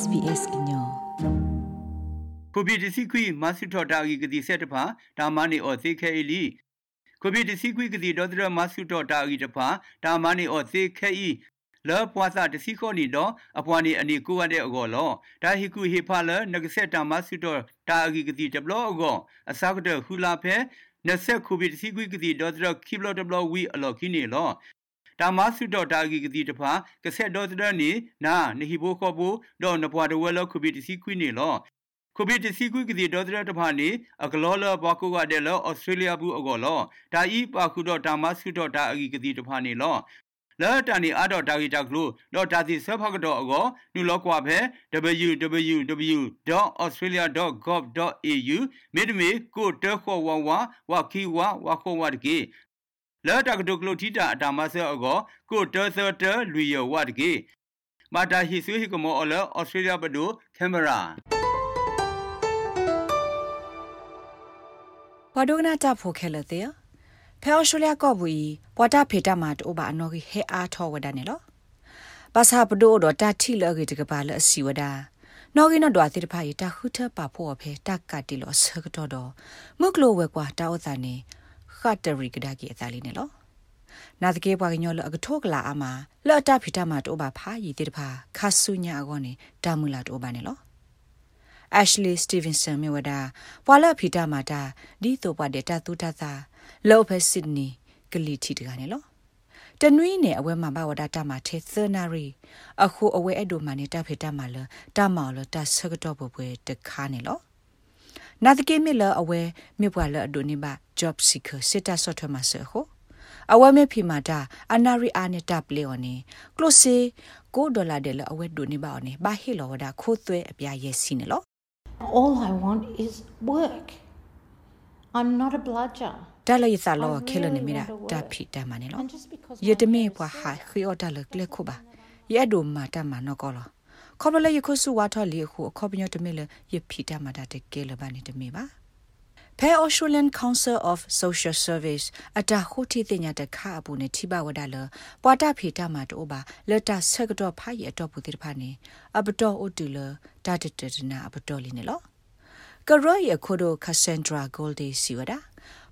SBS ညောကိုဗစ်ဒီစီခွီမဆူထော်တာဂီကတိဆက်တဖာဒါမနီအော်သေခဲအီလီကိုဗစ်ဒီစီခွီကတိဒေါ်ဒရမဆူထော်တာဂီတဖာဒါမနီအော်သေခဲအီလောပွားစာတစီခေါနီတော့အပွားနေအနေကိုရတဲ့အကောလောဒါဟီကူဟေဖာလနဂဆက်တာမဆူတော့တာဂီကတိတဘလောအကောအစကတဟူလာဖဲနဆက်ခုဘီတစီကွီကတိဒေါ်ဒရခိဘလောတဘလောဝီအလောခိနေလော တာမဆုတော့တာဂီကတိတဖာကဆက်ဒေါ်ဒရနီနာနဟီဘိုခေါ်ဘူတော့နပွားတဝဲလောခုဘီတစီကွီနေလောခုဘီတစီကွီကတိဒေါ်ဒရတဖာနီအကလောလဘကူကတဲ့လောဩစတြေးလျဘူးအကောလောဒါဤပါခုတော့တာမဆုတော့တာအဂီကတိတဖာနေလောလာတန်နီအတော့တာဂီတာကလို့တော့ဒါစီဆဖကတော့အကောနူလောကွာဖဲ www.australia.gov.au မိဒမီကိုတခေါ်ဝဝဝခီဝဝခေါ်ဝတကေ လာတကတုကလို့ထီတာအတာမဆဲအကောကိုတသတလူရဝတကေမာတာဟီဆွေဟီကမောအလဩစတြေးလျဘဒိုကင်မရာဝဒုကနာတာဖိုခဲလတဲ့ဖဲအော်စတြေးလျကော့ဘူးပွာတာဖေတာမာတိုဘာအနော်ကြီးဟဲအားထောဝဒနေလောဘာသာပဒိုတော့တာတီလောကြီးတကပါလအစီဝဒနော်ကြီးနော်ဒွာတိတဖာရတာခုထပါဖို့ဖဲတက်ကတီလောဆကတော့တော့မုကလိုဝဲကွာတာဥသာနေ ခတ်တရီကဒါကြီးအသားလေးနေလောနာတကေပွားကညောလအကထောကလာအမလော်တာဖီတာမာတိုဘာဖာရီတိတဖာခါဆုညာအကောနေတာမူလာတိုဘာနေလော Ashley Stevenson မြဝဒပွာလဖီတာမာတာဒီတော့ပွားတဲ့တတူတသာလောဖက်စစ်နီကလီတီတကနေလောတနွေးနဲ့အဝဲမှာဘဝဒတာမှာထေသနာရီအခုအဝဲအဲ့ဒိုမှာနေတာဖေတာမှာလတာမော်လတာဆကတော့ဘပွဲတခါနေလော နာတကေမီလအဝဲမြပွာလအဒိုနီဘာ job seeker စစ်တာဆော့ထွဲမှာဆဟိုအဝဲမေဖီမာတာအနာရီအာနေတာပလေော်နေကလိုစီ9ဒေါ်လာတဲ့လအဝဲဒိုနီဘာနေဘာဟီလောဝဒါခိုးသွဲအပြားရဲ့စီနေလော All I want is work. I'm not a bludger. ဒါလယသလောခဲလနေမီတာတာဖီတာမနေလောယတမေပွားဟာခီအော်တာလကလက်ခုပါရဲ့ဒိုမာတာမနောကောလော ခေါပလေယခုစုဝါထော်လီခုခေါပညောတမေလယဖီတာမတာတကဲလဘာနေတမေပါဖဲ Australian Council of Social Service အတာခုတီတင်ညာတခအပူနဲ့ထိပါဝဒလပွာတာဖီတာမတိုးပါလတာဆက်ကတော့ဖာရတော့ပူတိတဖာနေအပတော်အိုတူလတာတတနာအပတော်လီနေလောကရောရခိုဒိုကာဆန်ဒရာဂိုလ်ဒီစီဝဒါ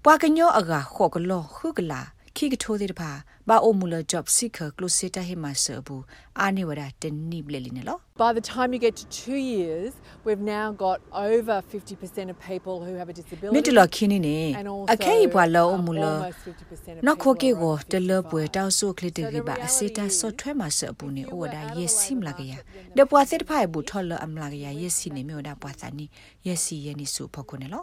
ပွာကညောအကခော့ကလောခုကလာ ခိကထိုးတဲ့တဖာဘာအိုမူလာ job seeker closeta hema serbu ani wada tenni bleli ne lo by the time you get to 2 years we've now got over 50% of people who have a disability mitlo khini ne akai bwa lo omula no kho ke go de lo pwe taw so kle de ge ba aseta so thwe ma se bu ne o wada yes sim la ge ya de pwa se de phai bu thol lo am la ge ya yes si ne me wada pwa sa ni yes si ye ni su phoko ne lo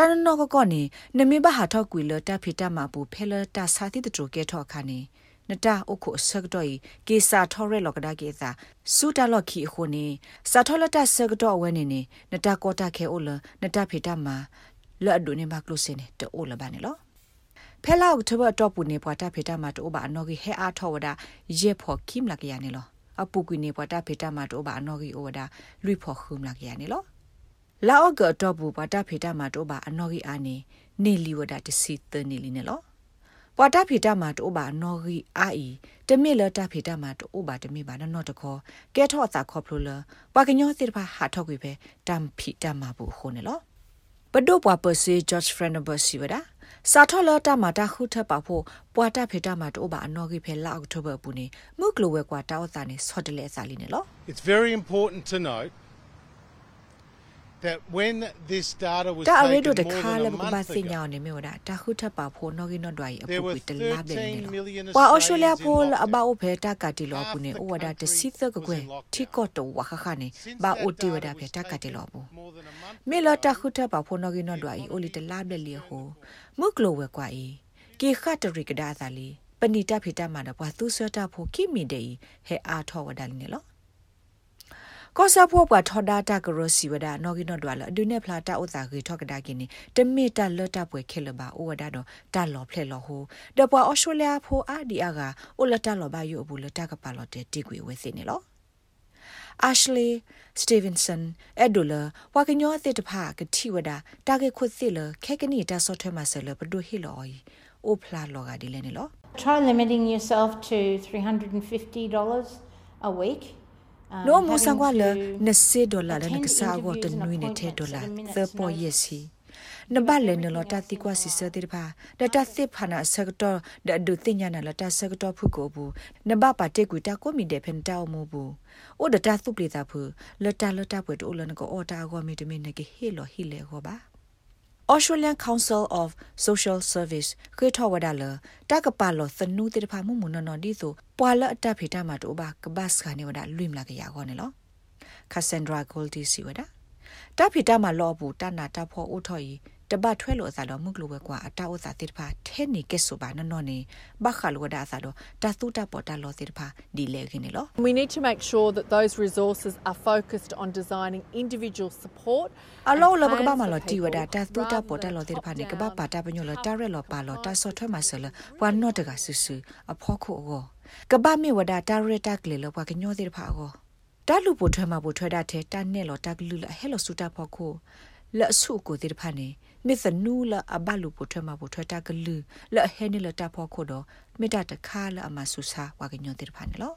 တန်နောကကောနေနမေဘဟာထောက်ကွေလတာဖီတာမပူဖဲလတာစာတိတတိုကဲထောက်ခါနေနတာအခုဆက်တော့ကေစာထော်ရဲလောကဒါကေစာစူတာလော့ခီခုနေစာထော်လတာဆက်တော့ဝဲနေနေနတာကောတာခဲအိုလနတာဖီတာမလော့ဒိုနေဘကလုစနေတိုးလဘာနေလောဖဲလောက်ထဘတော့ပူနေပွားတာဖီတာမတိုးပါအနော်ကြီးဟဲအားထော်ဝဒါရေဖို့ခိမလာကရနေလောအပူကွေနေပွားတာဖီတာမတိုးပါအနော်ကြီးအိုဝဒါလွိဖို့ခုမလာကရနေလော လာအော့ကတော့ဘူးပါတာဖေတာမှာတော့ပါအနော်ကြီးအာနေနေလီဝဒတစီတနေလီနေလောပွာတာဖေတာမှာတော့ပါအနော်ကြီးအာအီတမေလတာဖေတာမှာတော့ပါတမေပါနော်တခေါ်ကဲထော့စာခေါ်ဖလိုလပွာကညောစစ်ပါဟာထောက်ကွေပဲတမ်ဖီတမ်မှာဘူးခုနေလောပဒိုပွာပစီဂျော့ချ်ဖရန်နဘစီဝဒစာထော်လတာမှာတခုထပ်ပါဖို့ပွာတာဖေတာမှာတော့ပါအနော်ကြီးဖဲလာအောက်တိုဘာပူနေမုကလိုဝဲကွာတောက်တာနေဆော့တလဲစာလီနေလော It's very important to note that when this data was တာရီဒို taken တ more ခါ than လ a ဘကဘာ month စညာ ago, နေမျိုးဒါတခုထပ်ပါဖို့နော်ကင်းနော်ဒွိုင်အပူ There were ပီတလာဘဲနေ13 million ပွာအော်စတြေးလျ Australians in ဖိုလ lockdown. အဘာအိုဖဲတာကတီလောပူနေ Half အို the ဝဒါတ country စီသကကွယ် was in lockdown. တီကော့တောဝခခနေ Since ဘာ that အိုတီဝ data ဒါဖဲ was တာကတီ taken လောပူ more than a month မေလ ago, တခုထပ်ပါဖို့နော်ကင်းနော်ဒွိုင်အိုလီတလာဘဲလီဟိုမုကလိုဝဲကွာအီကေခတ်တရီကဒါသာလီပဏိတဖေတာမှာတော့ပွာသူဆွတာဖို့ကိမီဒေဟဲအားထောဝဒါလီနေလော ကောဆာဖို့ပွာထော်ဒါတာကရစီဝဒနော်ဂီနော်ဒွာလအဒုနေဖလာတာဥသာဂီထောက်ကဒါကင်းနီတမီတာလတ်တာပွဲခဲလပါအိုဝဒါတော့တာလော်ဖလက်လော်ဟိုတပွာအော်စတြေးလျဖိုအာဒီအာကအိုလတာလော်ဘာယိုဘူးလတာကပါလော်တဲ့တိကွေဝဲစင်းနေလော Ashley Stevenson Edula ဝါကညောအစ်တဖာကတိဝဒတာကေခွသိလခဲကနီတာဆော့ထွဲမှာဆလဘဒိုဟီလော်အိုဖလာလော်ကဒီလဲနေလော Try limiting yourself to $350 a week. No mo sangwa le ne se dollar le ne sa go to nui ne the dollar the po yes hi နဘလည်းနလတာတိကွာစီစတဲ့ပါဒတာသစ်ဖနာဆကတော့ဒဒုတင်ညာနလတာဆကတော့ဖုကိုဘူးနဘပါတေကူတာကိုမီတဲ့ဖန်တောက်မှုဘူးအိုဒတာသုပလေတာဖုလတာလတာပွေတိုလနကိုအော်တာကိုမီတမ Australian Council of Social Service ခေထောဝဒါလတကပါလောသနူတေတဖာမှုမနနော်ဒီဆိုပွာလအတဖေတာမှာတော့ဘာကဘတ်ခါနေဝဒါလွိမလာကရကောနေလော Cassandra Goldie စီဝဒါတဖေတာမှာလောဘူးတနာတဖောအိုထော်ီ တပတ်ထွဲလို့အစားတော့မုကလိုပဲကွာအတောက်အစားတိတဖာထဲနေကဲဆိုပါနော်နော်နေဘခါလိုဒါအစားတော့တသုတပေါ်တလောတိတဖာဒီလေခင်းနေလော We need to make sure that those resources are focused on designing individual support အလောလဘကဘာမလောတီဝဒါတသုတပေါ်တလောတိတဖာနေကဘာပါတာပညောလတာရက်လောပါလောတာဆော့ထွဲမှာဆလဘွာနော့တကဆူဆူအဖောခုအောကဘာမေဝဒါတာရက်တာကလေလောဘကညောတိတဖာအောတာလူပိုထွဲမှာပိုထွဲတာထဲတာနဲ့လောတာကလူလဟဲလောစူတာဖောခုလက်ဆုကိုတိတဖာနေ မစ်နူလာအဘလူပိုထွဲမှာပိုထွဲတာကလူလက်ဟဲနေလတာဖောခုတော့မေတ္တာတခါလအမဆူစာဝါကညောတိတဖာနေလော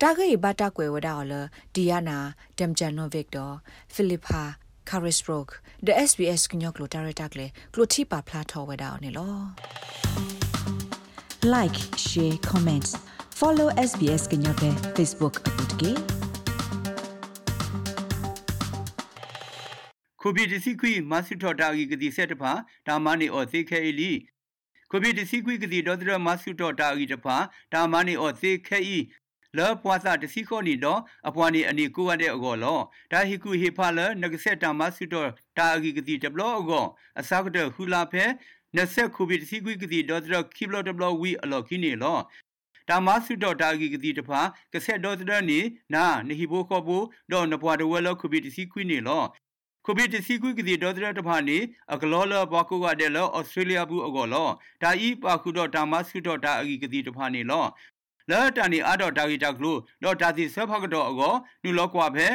တာဂေဘတာကွယ်ဝဒါော်လဒီယာနာဒမ်ဂျန်နိုဗစ်ဒေါ်ဖိလစ်ပါ Carisbrook the SBS ကညောကလိုတာရတာကလေကလိုတီပါဖလာထော်ဝဒါအောင်နေလော Like share comments follow SBS ကညောပဲ Facebook အပုတ်ကေ ကိုဗစ်ဒီစီကွီမဆူထော်တာဂီကတိဆက်တဖာဒါမနီအော်သေခဲအီလီကိုဗစ်ဒီစီကွီကတိဒေါ်ဒရမဆူထော်တာဂီတဖာဒါမနီအော်သေခဲအီလောပွားစာတစီခေါနီတော့အပွားနီအနီကိုရတဲ့အကောလောဒါဟီကူဟေဖာလနကဆက်တာမဆူတော့တာအဂီကတိတဘလောအကောအစကတဟူလာဖဲနဆက်ခုဘီတစီကွီကတိဒေါ်ဒရခိဘလောတဘလောဝီအလောခိနေလောတာမဆုတော့တာဂီကတိတဖာကဆက်ဒေါ်ဒရနီနာနဟီဘိုခောဘူဒေါ်နပွားတဝဲလောခုဘီတစီကွီနေလော ကိုဗစ်တစီကွိကတိဒေါ်ဒရတဖာနေအကလောလဘကုကတဲ့လောဩစတြေးလျဘူးအကောလောဒါဤပါခုတော့တာမဆုတော့တာအဂီကတိတဖာနေလောလာတန်နီအတော့တာဂီတာကလို့တော့ဒါစီဆဖကတော့အကောနူလောကွာဖဲ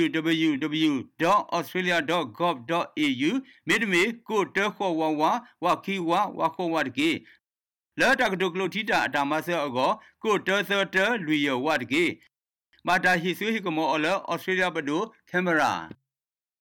www.australia.gov.au မိဒမီကိုတခေါ်ဝဝဝခီဝဝခေါ်ဝတကေလာတကဒုကလို့တီတာအတာမဆဲအကောကိုတသတလူရဝတကေမာတာဟီဆွေဟီကမောအလဩစတြေးလျဘဒိုကင်မရာ